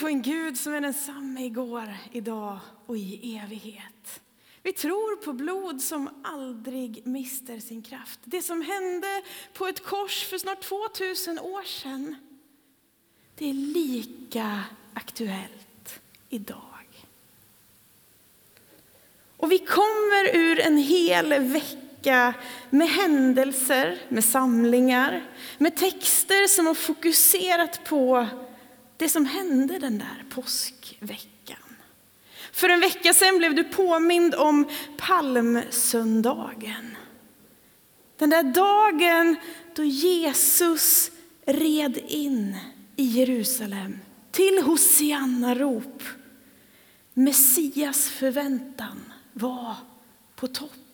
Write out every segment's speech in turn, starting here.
på en Gud som är densamme igår, idag och i evighet. Vi tror på blod som aldrig mister sin kraft. Det som hände på ett kors för snart 2000 år sedan, det är lika aktuellt idag. Och vi kommer ur en hel vecka med händelser, med samlingar, med texter som har fokuserat på det som hände den där påskveckan. För en vecka sedan blev du påmind om palmsöndagen. Den där dagen då Jesus red in i Jerusalem till Hosianna-rop. Messias förväntan var på topp.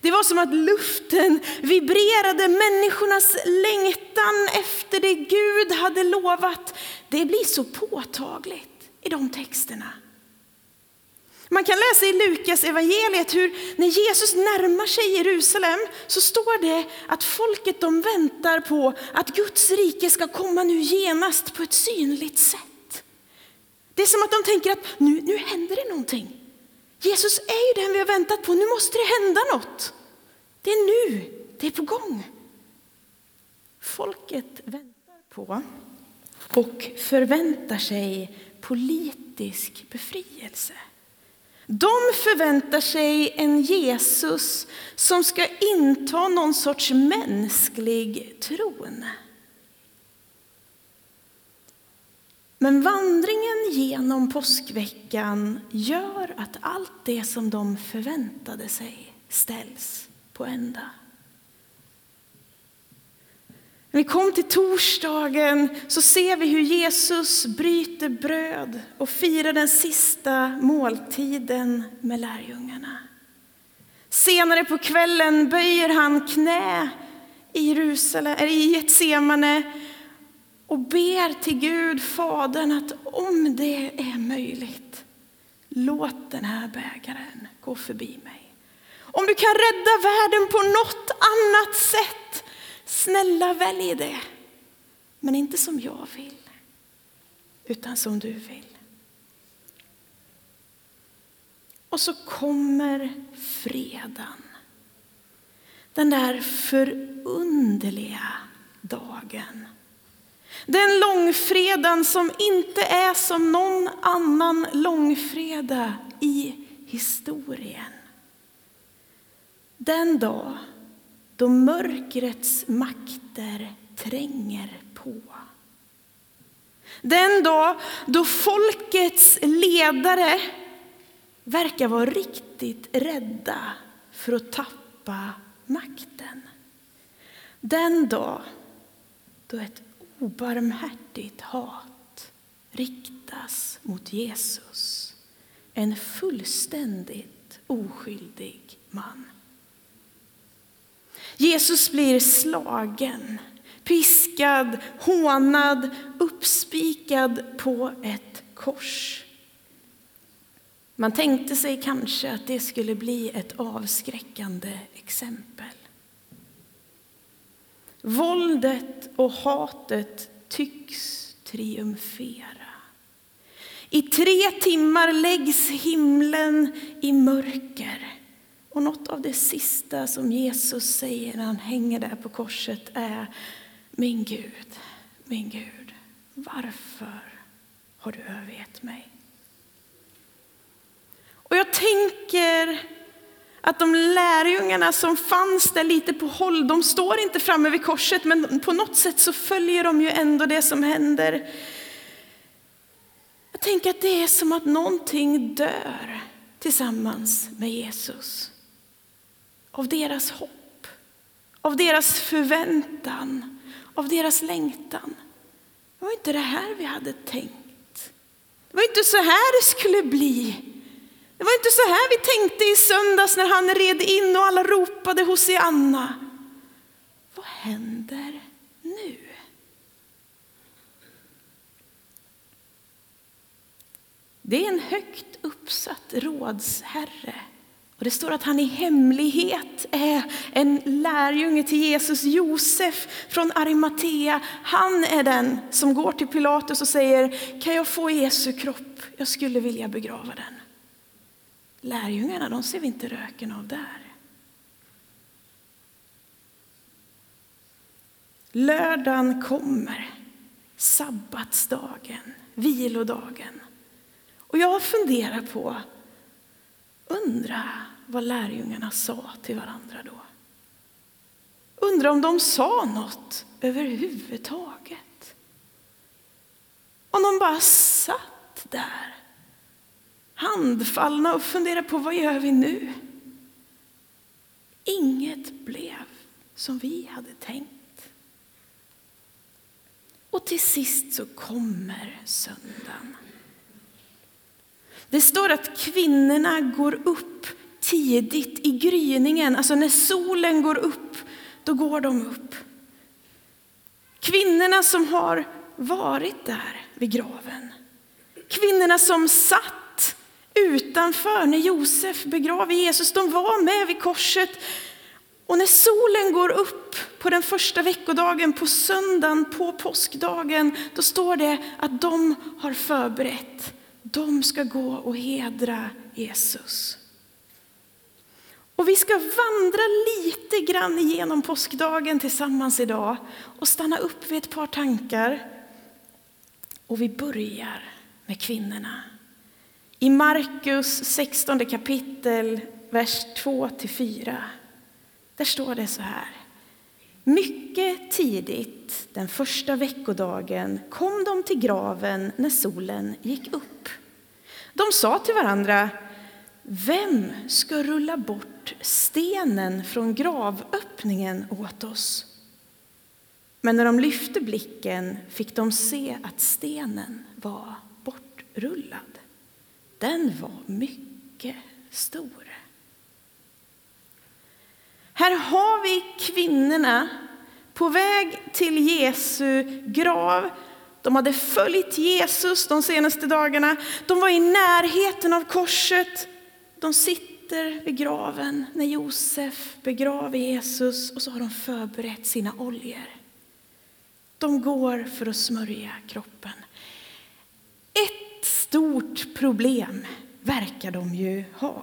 Det var som att luften vibrerade, människornas längtan efter det Gud hade lovat. Det blir så påtagligt i de texterna. Man kan läsa i Lukas evangeliet hur när Jesus närmar sig Jerusalem så står det att folket de väntar på att Guds rike ska komma nu genast på ett synligt sätt. Det är som att de tänker att nu, nu händer det någonting. Jesus är ju den vi har väntat på, nu måste det hända något. Det är nu, det är på gång. Folket väntar på och förväntar sig politisk befrielse. De förväntar sig en Jesus som ska inta någon sorts mänsklig tron. Men vandringen genom påskveckan gör att allt det som de förväntade sig ställs på ända. När vi kom till torsdagen så ser vi hur Jesus bryter bröd och firar den sista måltiden med lärjungarna. Senare på kvällen böjer han knä i Jerusalem, eller i Getsemane och ber till Gud, Fadern, att om det är möjligt, låt den här bägaren gå förbi mig. Om du kan rädda världen på något annat sätt, snälla välj det. Men inte som jag vill, utan som du vill. Och så kommer fredagen. Den där förunderliga dagen den långfredagen som inte är som någon annan långfredag i historien. Den dag då mörkrets makter tränger på. Den dag då folkets ledare verkar vara riktigt rädda för att tappa makten. Den dag då ett obarmhärtigt hat riktas mot Jesus, en fullständigt oskyldig man. Jesus blir slagen, piskad, hånad, uppspikad på ett kors. Man tänkte sig kanske att det skulle bli ett avskräckande exempel. Våldet och hatet tycks triumfera. I tre timmar läggs himlen i mörker. Och något av det sista som Jesus säger när han hänger där på korset är Min Gud, min Gud, varför har du övergett mig? Och jag tänker att de lärjungarna som fanns där lite på håll, de står inte framme vid korset, men på något sätt så följer de ju ändå det som händer. Jag tänker att det är som att någonting dör tillsammans med Jesus. Av deras hopp, av deras förväntan, av deras längtan. Det var inte det här vi hade tänkt. Det var inte så här det skulle bli. Det var inte så här vi tänkte i söndags när han red in och alla ropade Hosianna. Vad händer nu? Det är en högt uppsatt rådsherre Och det står att han i hemlighet är en lärjunge till Jesus, Josef från Arimatea. Han är den som går till Pilatus och säger, kan jag få Jesu kropp? Jag skulle vilja begrava den. Lärjungarna, de ser vi inte röken av där. Lördagen kommer, sabbatsdagen, vilodagen. Och jag funderar på, undra vad lärjungarna sa till varandra då. Undra om de sa något överhuvudtaget. Om de bara satt där, handfallna och funderade på vad gör vi nu? Inget blev som vi hade tänkt. Och till sist så kommer söndagen. Det står att kvinnorna går upp tidigt i gryningen, alltså när solen går upp, då går de upp. Kvinnorna som har varit där vid graven. Kvinnorna som satt utanför när Josef begraver Jesus, de var med vid korset. Och när solen går upp på den första veckodagen, på söndagen, på påskdagen, då står det att de har förberett. De ska gå och hedra Jesus. Och vi ska vandra lite grann igenom påskdagen tillsammans idag och stanna upp vid ett par tankar. Och vi börjar med kvinnorna. I Markus 16 kapitel, vers 2-4. Där står det så här. Mycket tidigt, den första veckodagen, kom de till graven när solen gick upp. De sa till varandra, vem ska rulla bort stenen från gravöppningen åt oss? Men när de lyfte blicken fick de se att stenen var bortrullad. Den var mycket stor. Här har vi kvinnorna på väg till Jesu grav. De hade följt Jesus de senaste dagarna. De var i närheten av korset. De sitter vid graven när Josef begraver Jesus och så har de förberett sina oljor. De går för att smörja kroppen. Ett stort problem verkar de ju ha.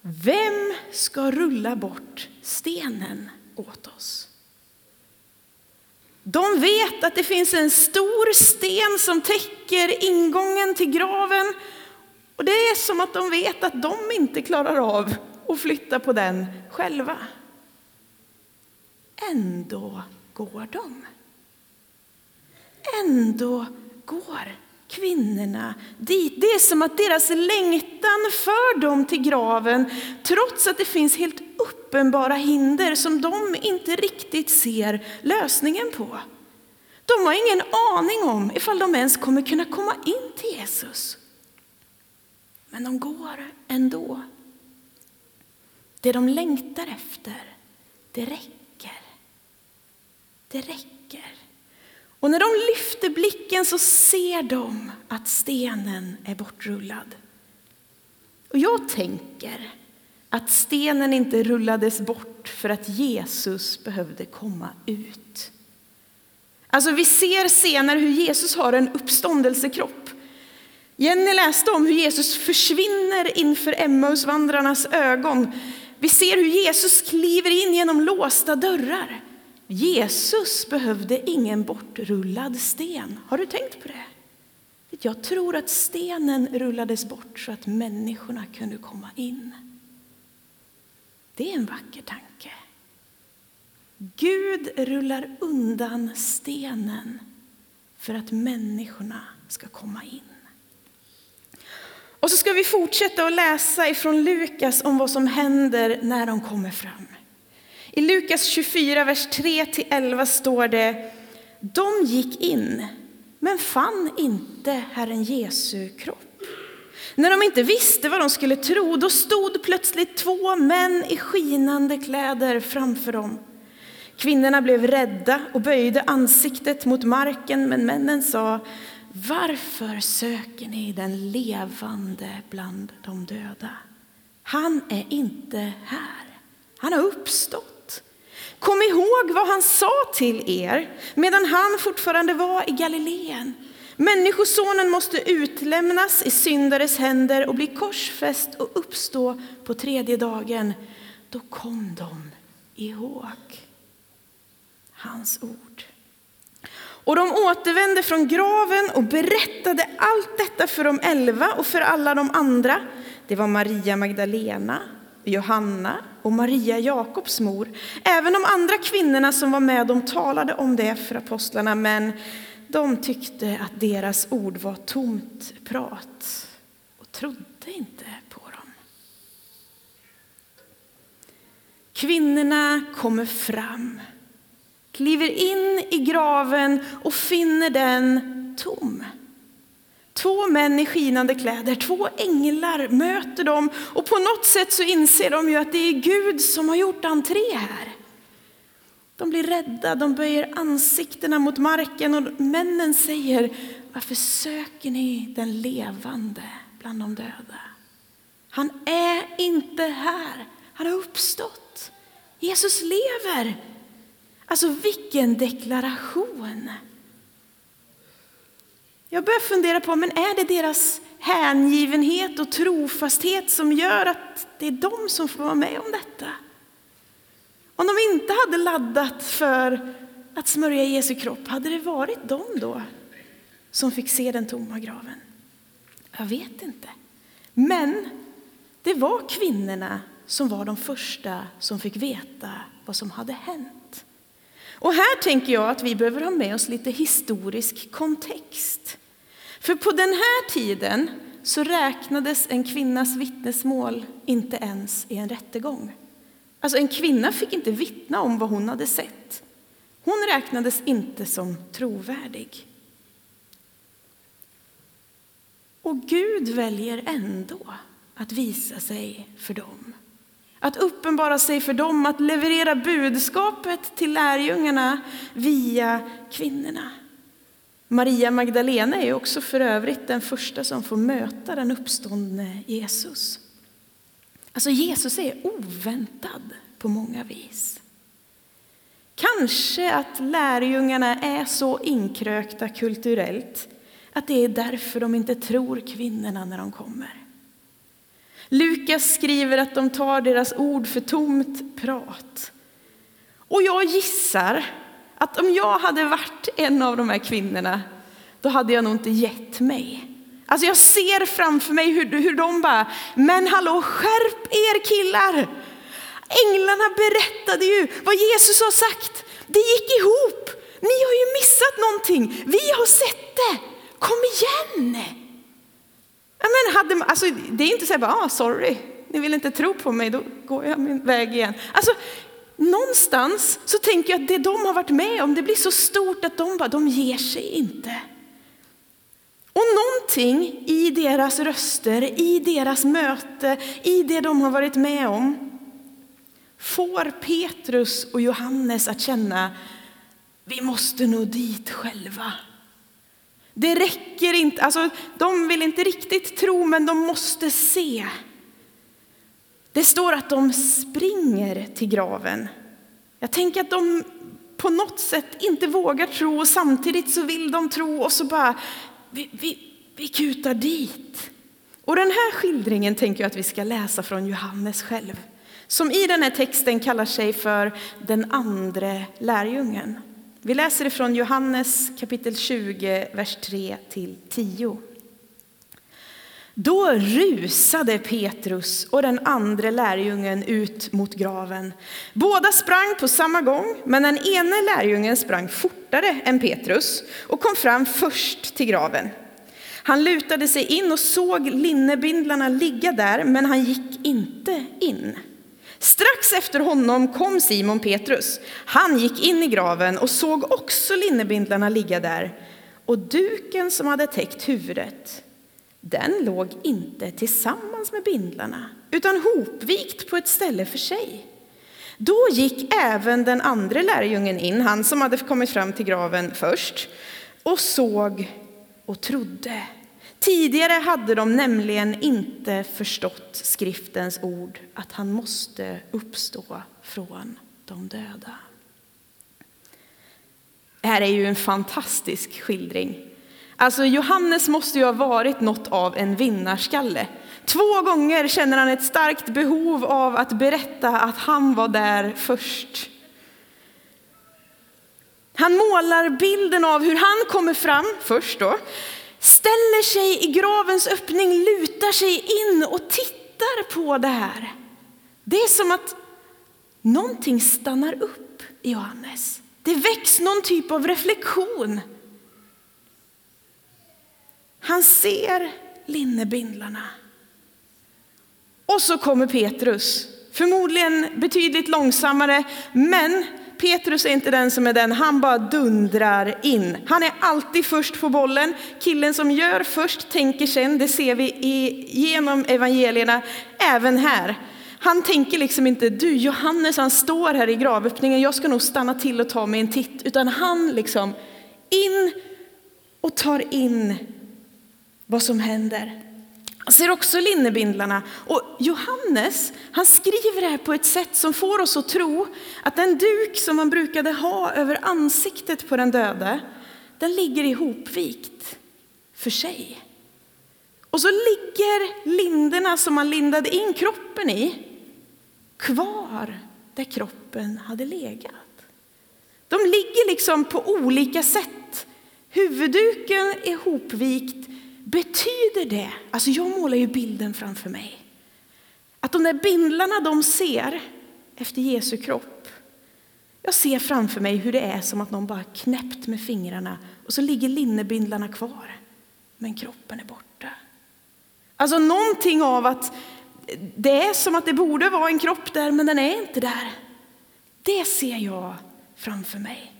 Vem ska rulla bort stenen åt oss? De vet att det finns en stor sten som täcker ingången till graven. Och det är som att de vet att de inte klarar av att flytta på den själva. Ändå går de. Ändå går kvinnorna dit. Det är som att deras längtan för dem till graven, trots att det finns helt uppenbara hinder som de inte riktigt ser lösningen på. De har ingen aning om ifall de ens kommer kunna komma in till Jesus. Men de går ändå. Det de längtar efter, det räcker. Det räcker. Och när de lyfter blicken så ser de att stenen är bortrullad. Och jag tänker att stenen inte rullades bort för att Jesus behövde komma ut. Alltså vi ser senare hur Jesus har en uppståndelsekropp. Jenny läste om hur Jesus försvinner inför Emmausvandrarnas ögon. Vi ser hur Jesus kliver in genom låsta dörrar. Jesus behövde ingen bortrullad sten. Har du tänkt på det? Jag tror att stenen rullades bort så att människorna kunde komma in. Det är en vacker tanke. Gud rullar undan stenen för att människorna ska komma in. Och så ska vi fortsätta att läsa ifrån Lukas om vad som händer när de kommer fram. I Lukas 24, vers 3-11 står det De gick in, men fann inte Herren Jesu kropp. När de inte visste vad de skulle tro, då stod plötsligt två män i skinande kläder framför dem. Kvinnorna blev rädda och böjde ansiktet mot marken, men männen sa varför söker ni den levande bland de döda? Han är inte här. Han har uppstått. Kom ihåg vad han sa till er medan han fortfarande var i Galileen. Människosonen måste utlämnas i syndares händer och bli korsfäst och uppstå på tredje dagen. Då kom de ihåg hans ord. Och de återvände från graven och berättade allt detta för de elva och för alla de andra. Det var Maria Magdalena, Johanna och Maria Jakobs mor. Även de andra kvinnorna som var med de talade om det för apostlarna, men de tyckte att deras ord var tomt prat och trodde inte på dem. Kvinnorna kommer fram kliver in i graven och finner den tom. Två män i skinande kläder, två änglar möter dem och på något sätt så inser de ju att det är Gud som har gjort entré här. De blir rädda, de böjer ansiktena mot marken och männen säger Varför söker ni den levande bland de döda? Han är inte här, han har uppstått. Jesus lever. Alltså vilken deklaration! Jag börjar fundera på, men är det deras hängivenhet och trofasthet som gör att det är de som får vara med om detta? Om de inte hade laddat för att smörja Jesu kropp, hade det varit de då som fick se den tomma graven? Jag vet inte. Men det var kvinnorna som var de första som fick veta vad som hade hänt. Och här tänker jag att vi behöver ha med oss lite historisk kontext. För på den här tiden så räknades en kvinnas vittnesmål inte ens i en rättegång. Alltså en kvinna fick inte vittna om vad hon hade sett. Hon räknades inte som trovärdig. Och Gud väljer ändå att visa sig för dem. Att uppenbara sig för dem, att leverera budskapet till lärjungarna via kvinnorna. Maria Magdalena är också för övrigt den första som får möta den uppståndne Jesus. Alltså Jesus är oväntad på många vis. Kanske att lärjungarna är så inkrökta kulturellt att det är därför de inte tror kvinnorna när de kommer. Lukas skriver att de tar deras ord för tomt prat. Och jag gissar att om jag hade varit en av de här kvinnorna, då hade jag nog inte gett mig. Alltså jag ser framför mig hur, hur de bara, men hallå skärp er killar! Änglarna berättade ju vad Jesus har sagt. Det gick ihop. Ni har ju missat någonting. Vi har sett det. Kom igen! Men hade, alltså, det är inte så här, ah, sorry, ni vill inte tro på mig, då går jag min väg igen. Alltså, någonstans så tänker jag att det de har varit med om, det blir så stort att de bara, de ger sig inte. Och någonting i deras röster, i deras möte, i det de har varit med om, får Petrus och Johannes att känna, vi måste nå dit själva. Det räcker inte, alltså de vill inte riktigt tro men de måste se. Det står att de springer till graven. Jag tänker att de på något sätt inte vågar tro och samtidigt så vill de tro och så bara, vi, vi, vi kutar dit. Och den här skildringen tänker jag att vi ska läsa från Johannes själv. Som i den här texten kallar sig för den andre lärjungen. Vi läser ifrån Johannes kapitel 20, vers 3 till 10. Då rusade Petrus och den andra lärjungen ut mot graven. Båda sprang på samma gång, men den ene lärjungen sprang fortare än Petrus och kom fram först till graven. Han lutade sig in och såg linnebindlarna ligga där, men han gick inte in. Strax efter honom kom Simon Petrus. Han gick in i graven och såg också linnebindlarna ligga där. Och duken som hade täckt huvudet, den låg inte tillsammans med bindlarna, utan hopvikt på ett ställe för sig. Då gick även den andra lärjungen in, han som hade kommit fram till graven först, och såg och trodde. Tidigare hade de nämligen inte förstått skriftens ord att han måste uppstå från de döda. Det här är ju en fantastisk skildring. Alltså Johannes måste ju ha varit något av en vinnarskalle. Två gånger känner han ett starkt behov av att berätta att han var där först. Han målar bilden av hur han kommer fram först då, ställer sig i gravens öppning, lutar sig in och tittar på det här. Det är som att någonting stannar upp i Johannes. Det väcks någon typ av reflektion. Han ser linnebindlarna. Och så kommer Petrus, förmodligen betydligt långsammare, men Petrus är inte den som är den, han bara dundrar in. Han är alltid först på bollen. Killen som gör först tänker sen, det ser vi genom evangelierna även här. Han tänker liksom inte, du Johannes han står här i gravöppningen, jag ska nog stanna till och ta mig en titt. Utan han liksom in och tar in vad som händer. Han ser också linnebindlarna. Och Johannes han skriver det här på ett sätt som får oss att tro att den duk som man brukade ha över ansiktet på den döde, den ligger ihopvikt för sig. Och så ligger linderna som man lindade in kroppen i kvar där kroppen hade legat. De ligger liksom på olika sätt. Huvudduken är hopvikt Betyder det, alltså jag målar ju bilden framför mig, att de där bindlarna de ser efter Jesu kropp, jag ser framför mig hur det är som att någon bara knäppt med fingrarna och så ligger linnebindlarna kvar, men kroppen är borta. Alltså någonting av att det är som att det borde vara en kropp där, men den är inte där. Det ser jag framför mig.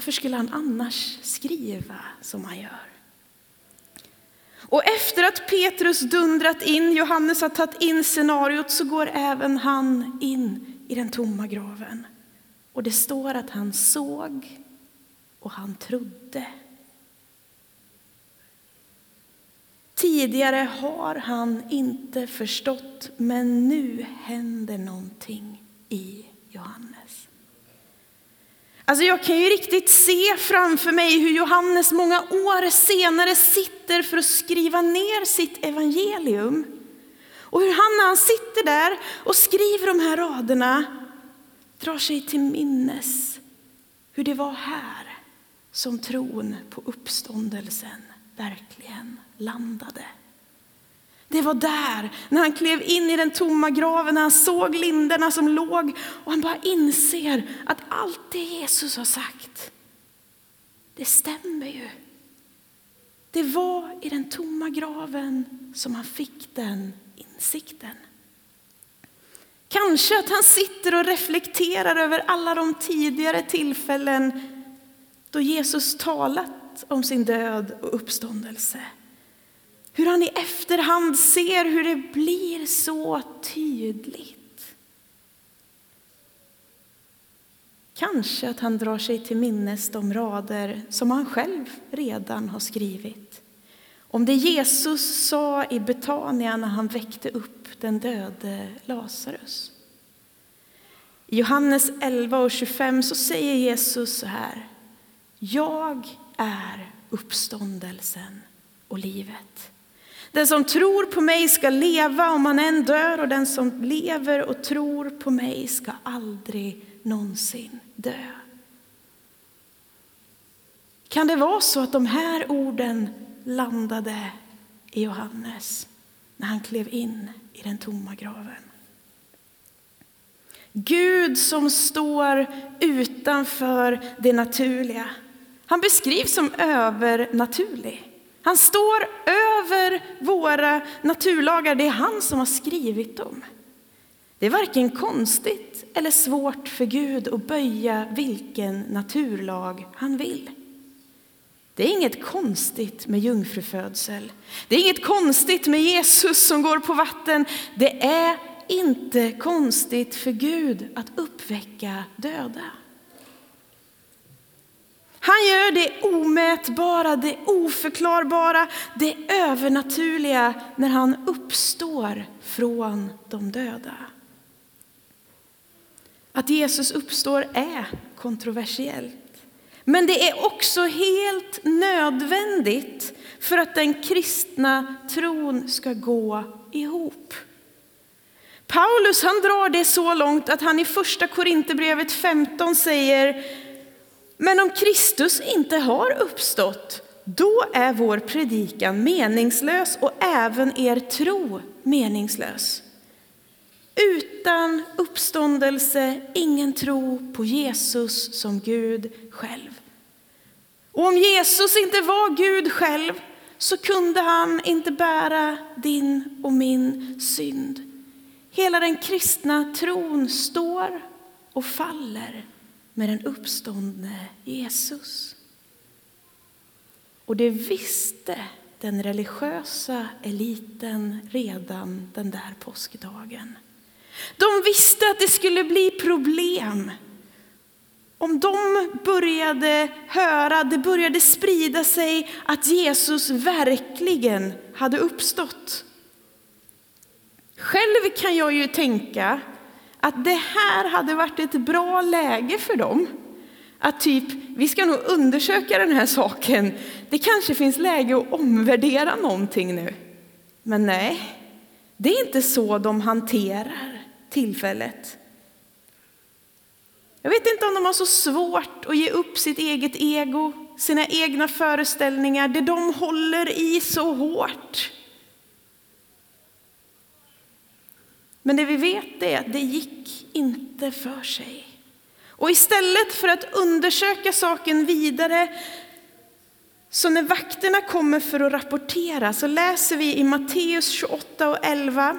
Varför skulle han annars skriva som han gör? Och efter att Petrus dundrat in, Johannes har tagit in scenariot, så går även han in i den tomma graven. Och det står att han såg och han trodde. Tidigare har han inte förstått, men nu händer någonting i Johannes. Alltså jag kan ju riktigt se framför mig hur Johannes många år senare sitter för att skriva ner sitt evangelium. Och hur han när han sitter där och skriver de här raderna drar sig till minnes hur det var här som tron på uppståndelsen verkligen landade. Det var där, när han klev in i den tomma graven, när han såg linderna som låg och han bara inser att allt det Jesus har sagt, det stämmer ju. Det var i den tomma graven som han fick den insikten. Kanske att han sitter och reflekterar över alla de tidigare tillfällen då Jesus talat om sin död och uppståndelse. Hur han i efterhand ser hur det blir så tydligt. Kanske att han drar sig till minnes de rader som han själv redan har skrivit. Om det Jesus sa i Betania när han väckte upp den döde Lazarus. I Johannes 11 och 25 så säger Jesus så här. Jag är uppståndelsen och livet. Den som tror på mig ska leva om han än dör och den som lever och tror på mig ska aldrig någonsin dö. Kan det vara så att de här orden landade i Johannes när han klev in i den tomma graven? Gud som står utanför det naturliga. Han beskrivs som övernaturlig. Han står över över våra naturlagar. Det är han som har skrivit dem. Det är varken konstigt eller svårt för Gud att böja vilken naturlag han vill. Det är inget konstigt med jungfrufödsel. Det är inget konstigt med Jesus som går på vatten. Det är inte konstigt för Gud att uppväcka döda. Han gör det omätbara, det oförklarbara, det övernaturliga när han uppstår från de döda. Att Jesus uppstår är kontroversiellt. Men det är också helt nödvändigt för att den kristna tron ska gå ihop. Paulus han drar det så långt att han i första Korinthierbrevet 15 säger men om Kristus inte har uppstått, då är vår predikan meningslös och även er tro meningslös. Utan uppståndelse ingen tro på Jesus som Gud själv. Och om Jesus inte var Gud själv så kunde han inte bära din och min synd. Hela den kristna tron står och faller med den uppståndne Jesus. Och det visste den religiösa eliten redan den där påskdagen. De visste att det skulle bli problem. Om de började höra, det började sprida sig att Jesus verkligen hade uppstått. Själv kan jag ju tänka att det här hade varit ett bra läge för dem. Att typ, vi ska nog undersöka den här saken. Det kanske finns läge att omvärdera någonting nu. Men nej, det är inte så de hanterar tillfället. Jag vet inte om de har så svårt att ge upp sitt eget ego, sina egna föreställningar, det de håller i så hårt. Men det vi vet är att det gick inte för sig. Och istället för att undersöka saken vidare, så när vakterna kommer för att rapportera så läser vi i Matteus 28 och 11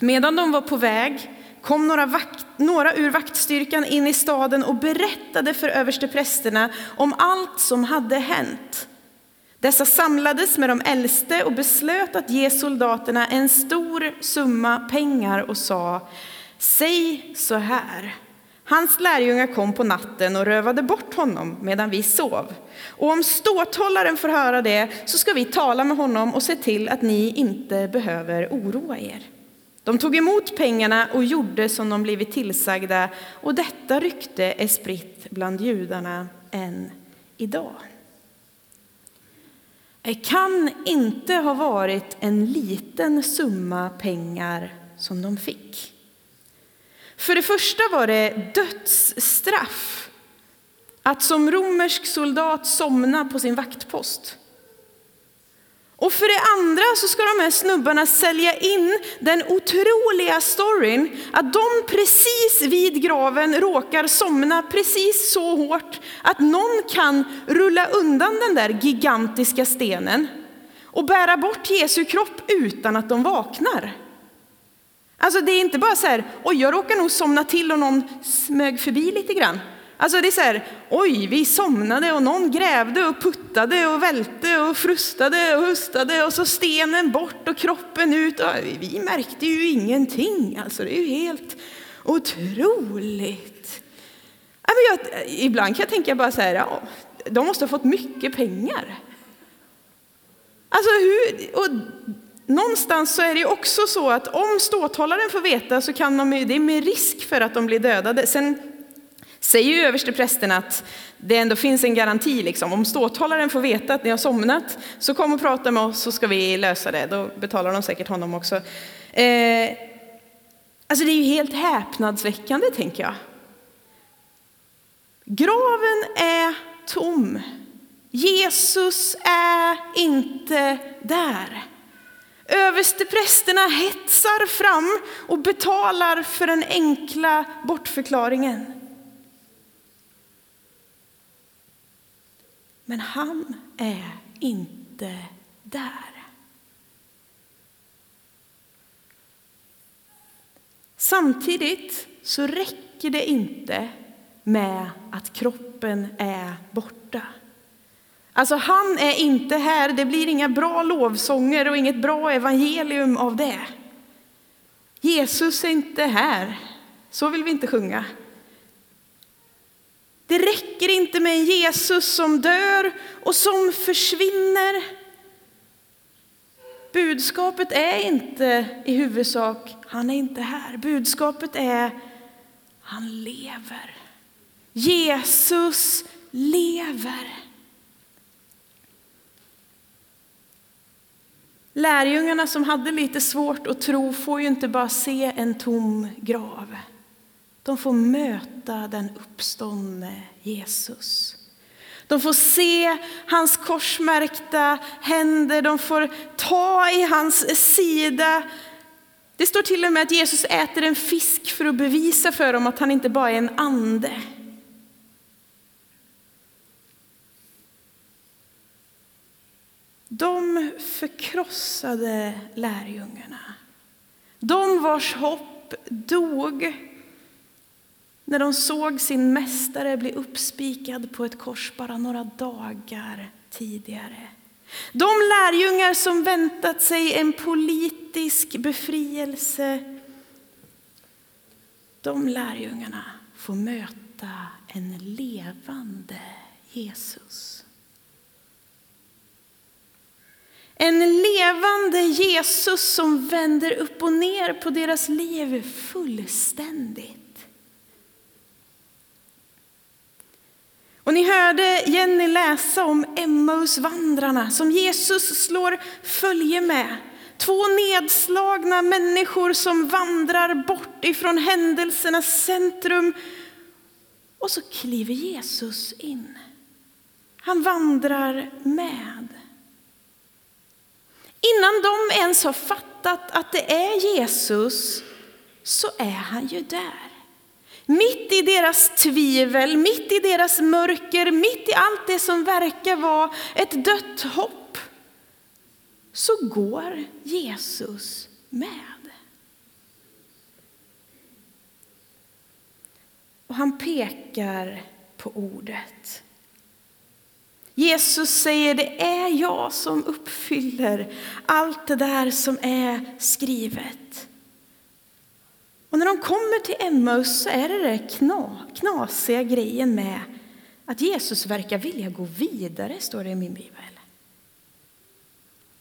att medan de var på väg kom några, vakt, några ur vaktstyrkan in i staden och berättade för översteprästerna om allt som hade hänt. Dessa samlades med de äldste och beslöt att ge soldaterna en stor summa pengar och sa Säg så här. Hans lärjungar kom på natten och rövade bort honom medan vi sov. Och om ståthållaren får höra det så ska vi tala med honom och se till att ni inte behöver oroa er. De tog emot pengarna och gjorde som de blivit tillsagda och detta rykte är spritt bland judarna än idag. Det kan inte ha varit en liten summa pengar som de fick. För det första var det dödsstraff att som romersk soldat somna på sin vaktpost. Och för det andra så ska de här snubbarna sälja in den otroliga storyn att de precis vid graven råkar somna precis så hårt att någon kan rulla undan den där gigantiska stenen och bära bort Jesu kropp utan att de vaknar. Alltså det är inte bara så här, oj jag råkar nog somna till och någon smög förbi lite grann. Alltså det är så här, oj, vi somnade och någon grävde och puttade och välte och frustade och hustade och så stenen bort och kroppen ut. Vi märkte ju ingenting. Alltså det är ju helt otroligt. Jag, ibland kan jag tänka bara så här, ja, de måste ha fått mycket pengar. Alltså hur, och någonstans så är det också så att om ståthållaren får veta så kan de, det är med risk för att de blir dödade. Sen säger ju översteprästen att det ändå finns en garanti. Liksom. Om ståthållaren får veta att ni har somnat så kom och prata med oss så ska vi lösa det. Då betalar de säkert honom också. Eh, alltså det är ju helt häpnadsväckande tänker jag. Graven är tom. Jesus är inte där. Översteprästerna hetsar fram och betalar för den enkla bortförklaringen. Men han är inte där. Samtidigt så räcker det inte med att kroppen är borta. Alltså han är inte här, det blir inga bra lovsånger och inget bra evangelium av det. Jesus är inte här, så vill vi inte sjunga. Det räcker inte med en Jesus som dör och som försvinner. Budskapet är inte i huvudsak, han är inte här. Budskapet är, han lever. Jesus lever. Lärjungarna som hade lite svårt att tro får ju inte bara se en tom grav. De får möta den uppståndne Jesus. De får se hans korsmärkta händer, de får ta i hans sida. Det står till och med att Jesus äter en fisk för att bevisa för dem att han inte bara är en ande. De förkrossade lärjungarna. De vars hopp dog när de såg sin mästare bli uppspikad på ett kors bara några dagar tidigare. De lärjungar som väntat sig en politisk befrielse, de lärjungarna får möta en levande Jesus. En levande Jesus som vänder upp och ner på deras liv fullständigt. Och ni hörde Jenny läsa om Emmausvandrarna som Jesus slår följe med. Två nedslagna människor som vandrar bort ifrån händelsernas centrum. Och så kliver Jesus in. Han vandrar med. Innan de ens har fattat att det är Jesus så är han ju där. Mitt i deras tvivel, mitt i deras mörker, mitt i allt det som verkar vara ett dött hopp, så går Jesus med. Och han pekar på ordet. Jesus säger det är jag som uppfyller allt det där som är skrivet. Och när de kommer till Emmaus så är det den kna, knasiga grejen med att Jesus verkar vilja gå vidare, står det i min bibel.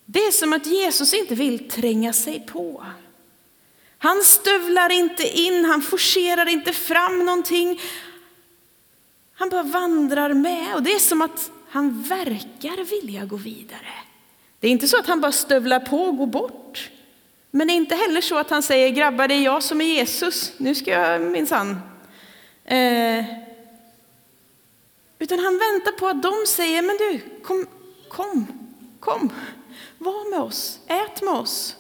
Det är som att Jesus inte vill tränga sig på. Han stövlar inte in, han forcerar inte fram någonting. Han bara vandrar med och det är som att han verkar vilja gå vidare. Det är inte så att han bara stövlar på och går bort. Men det är inte heller så att han säger grabbar, det är jag som är Jesus, nu ska jag minsann. Eh, utan han väntar på att de säger, men du, kom, kom, kom, var med oss, ät med oss.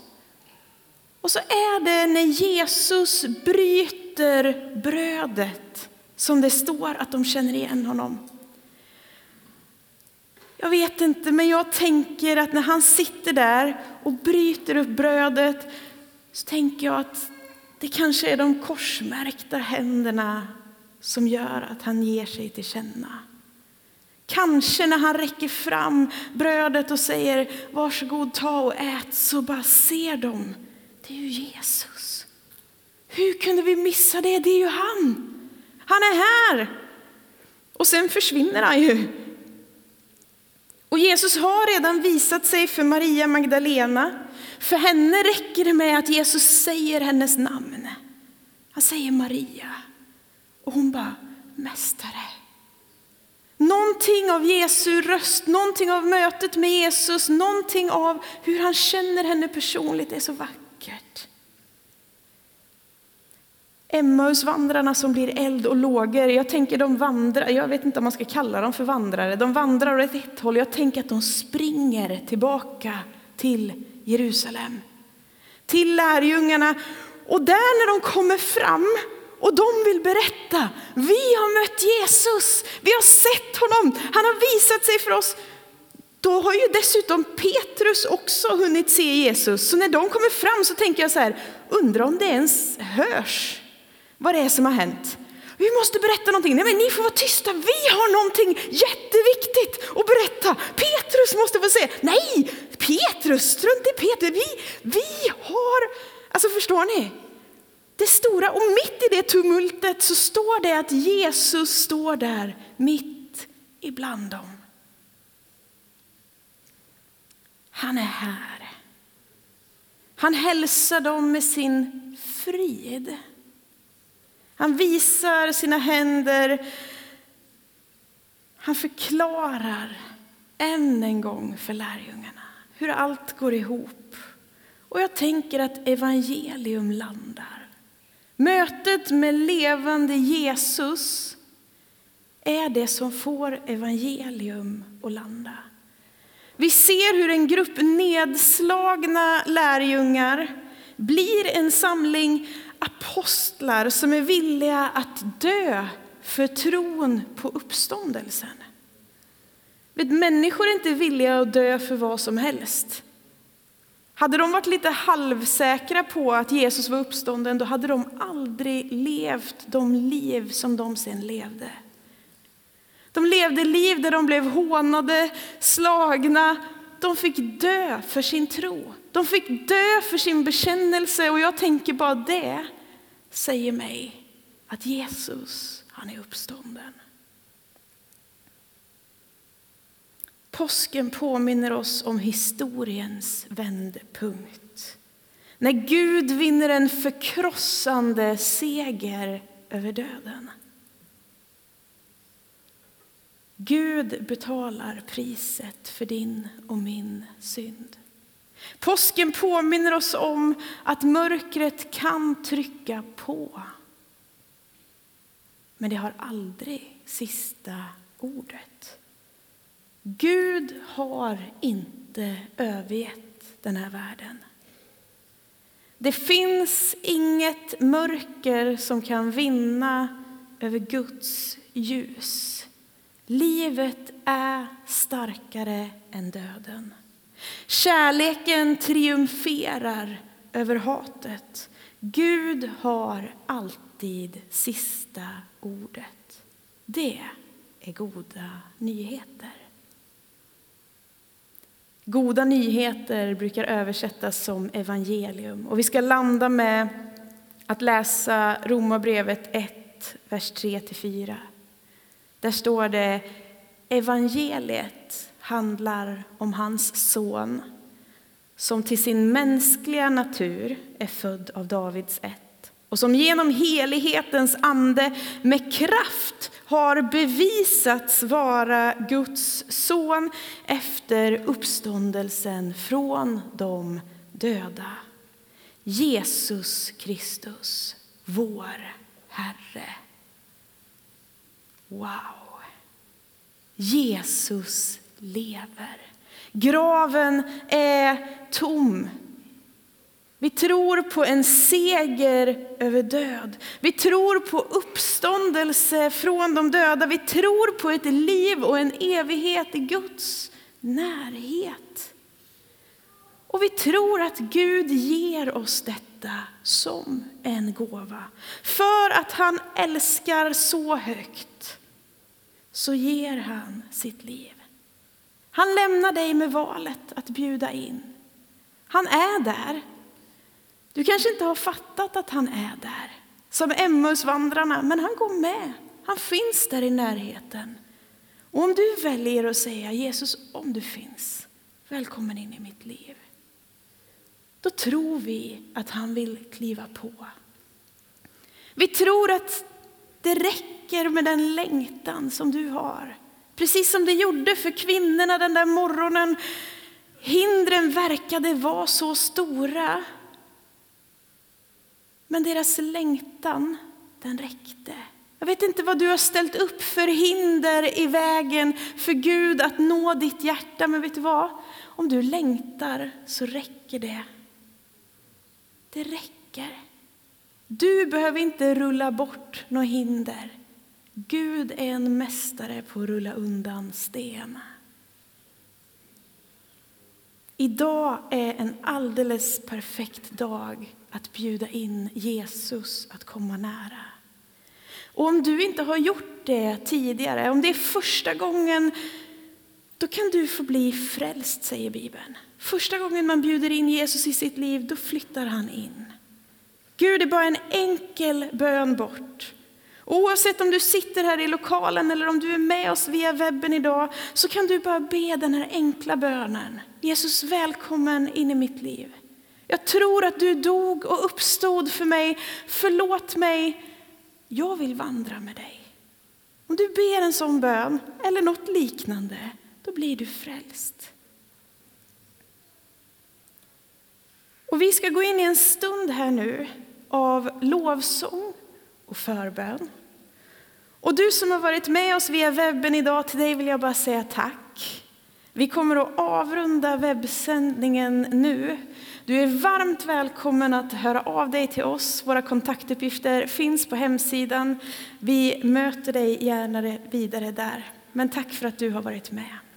Och så är det när Jesus bryter brödet som det står att de känner igen honom. Jag vet inte, men jag tänker att när han sitter där och bryter upp brödet så tänker jag att det kanske är de korsmärkta händerna som gör att han ger sig till känna. Kanske när han räcker fram brödet och säger varsågod ta och ät så bara ser de, det är ju Jesus. Hur kunde vi missa det? Det är ju han. Han är här. Och sen försvinner han ju och Jesus har redan visat sig för Maria Magdalena. För henne räcker det med att Jesus säger hennes namn. Han säger Maria. Och hon bara, Mästare. Någonting av Jesu röst, någonting av mötet med Jesus, någonting av hur han känner henne personligt är så vackert. Emmausvandrarna som blir eld och lågor. Jag tänker de vandrar, jag vet inte om man ska kalla dem för vandrare. De vandrar åt ett håll. Jag tänker att de springer tillbaka till Jerusalem. Till lärjungarna. Och där när de kommer fram och de vill berätta, vi har mött Jesus, vi har sett honom, han har visat sig för oss. Då har ju dessutom Petrus också hunnit se Jesus. Så när de kommer fram så tänker jag så här, undrar om det ens hörs vad det är som har hänt. Vi måste berätta någonting. Nej, men ni får vara tysta. Vi har någonting jätteviktigt att berätta. Petrus måste få se. Nej, Petrus, strunt i Petrus. Vi, vi har, alltså förstår ni? Det stora och mitt i det tumultet så står det att Jesus står där mitt ibland dem. Han är här. Han hälsar dem med sin frid. Han visar sina händer. Han förklarar än en gång för lärjungarna hur allt går ihop. Och jag tänker att evangelium landar. Mötet med levande Jesus är det som får evangelium att landa. Vi ser hur en grupp nedslagna lärjungar blir en samling apostlar som är villiga att dö för tron på uppståndelsen. Vet, människor är inte villiga att dö för vad som helst. Hade de varit lite halvsäkra på att Jesus var uppstånden, då hade de aldrig levt de liv som de sen levde. De levde liv där de blev hånade, slagna. De fick dö för sin tro. De fick dö för sin bekännelse och jag tänker bara det säger mig att Jesus, han är uppstånden. Påsken påminner oss om historiens vändpunkt. När Gud vinner en förkrossande seger över döden. Gud betalar priset för din och min synd. Påsken påminner oss om att mörkret kan trycka på. Men det har aldrig sista ordet. Gud har inte övergett den här världen. Det finns inget mörker som kan vinna över Guds ljus. Livet är starkare än döden. Kärleken triumferar över hatet. Gud har alltid sista ordet. Det är goda nyheter. Goda nyheter brukar översättas som evangelium. Och vi ska landa med att läsa Romarbrevet 1, vers 3-4. Där står det evangeliet handlar om hans son som till sin mänskliga natur är född av Davids ett och som genom helighetens ande med kraft har bevisats vara Guds son efter uppståndelsen från de döda. Jesus Kristus, vår Herre. Wow! Jesus lever. Graven är tom. Vi tror på en seger över död. Vi tror på uppståndelse från de döda. Vi tror på ett liv och en evighet i Guds närhet. Och vi tror att Gud ger oss detta som en gåva. För att han älskar så högt så ger han sitt liv. Han lämnar dig med valet att bjuda in. Han är där. Du kanske inte har fattat att han är där, som Emmausvandrarna, men han går med. Han finns där i närheten. Och om du väljer att säga Jesus, om du finns, välkommen in i mitt liv. Då tror vi att han vill kliva på. Vi tror att det räcker med den längtan som du har. Precis som det gjorde för kvinnorna den där morgonen. Hindren verkade vara så stora. Men deras längtan, den räckte. Jag vet inte vad du har ställt upp för hinder i vägen för Gud att nå ditt hjärta, men vet du vad? Om du längtar så räcker det. Det räcker. Du behöver inte rulla bort några hinder. Gud är en mästare på att rulla undan sten. Idag är en alldeles perfekt dag att bjuda in Jesus att komma nära. Och om du inte har gjort det tidigare, om det är första gången, då kan du få bli frälst, säger Bibeln. Första gången man bjuder in Jesus i sitt liv, då flyttar han in. Gud är bara en enkel bön bort. Oavsett om du sitter här i lokalen eller om du är med oss via webben idag så kan du bara be den här enkla bönen. Jesus välkommen in i mitt liv. Jag tror att du dog och uppstod för mig. Förlåt mig. Jag vill vandra med dig. Om du ber en sån bön eller något liknande, då blir du frälst. Och vi ska gå in i en stund här nu av lovsång och förbön. Och du som har varit med oss via webben idag, till dig vill jag bara säga tack. Vi kommer att avrunda webbsändningen nu. Du är varmt välkommen att höra av dig till oss. Våra kontaktuppgifter finns på hemsidan. Vi möter dig gärna vidare där. Men tack för att du har varit med.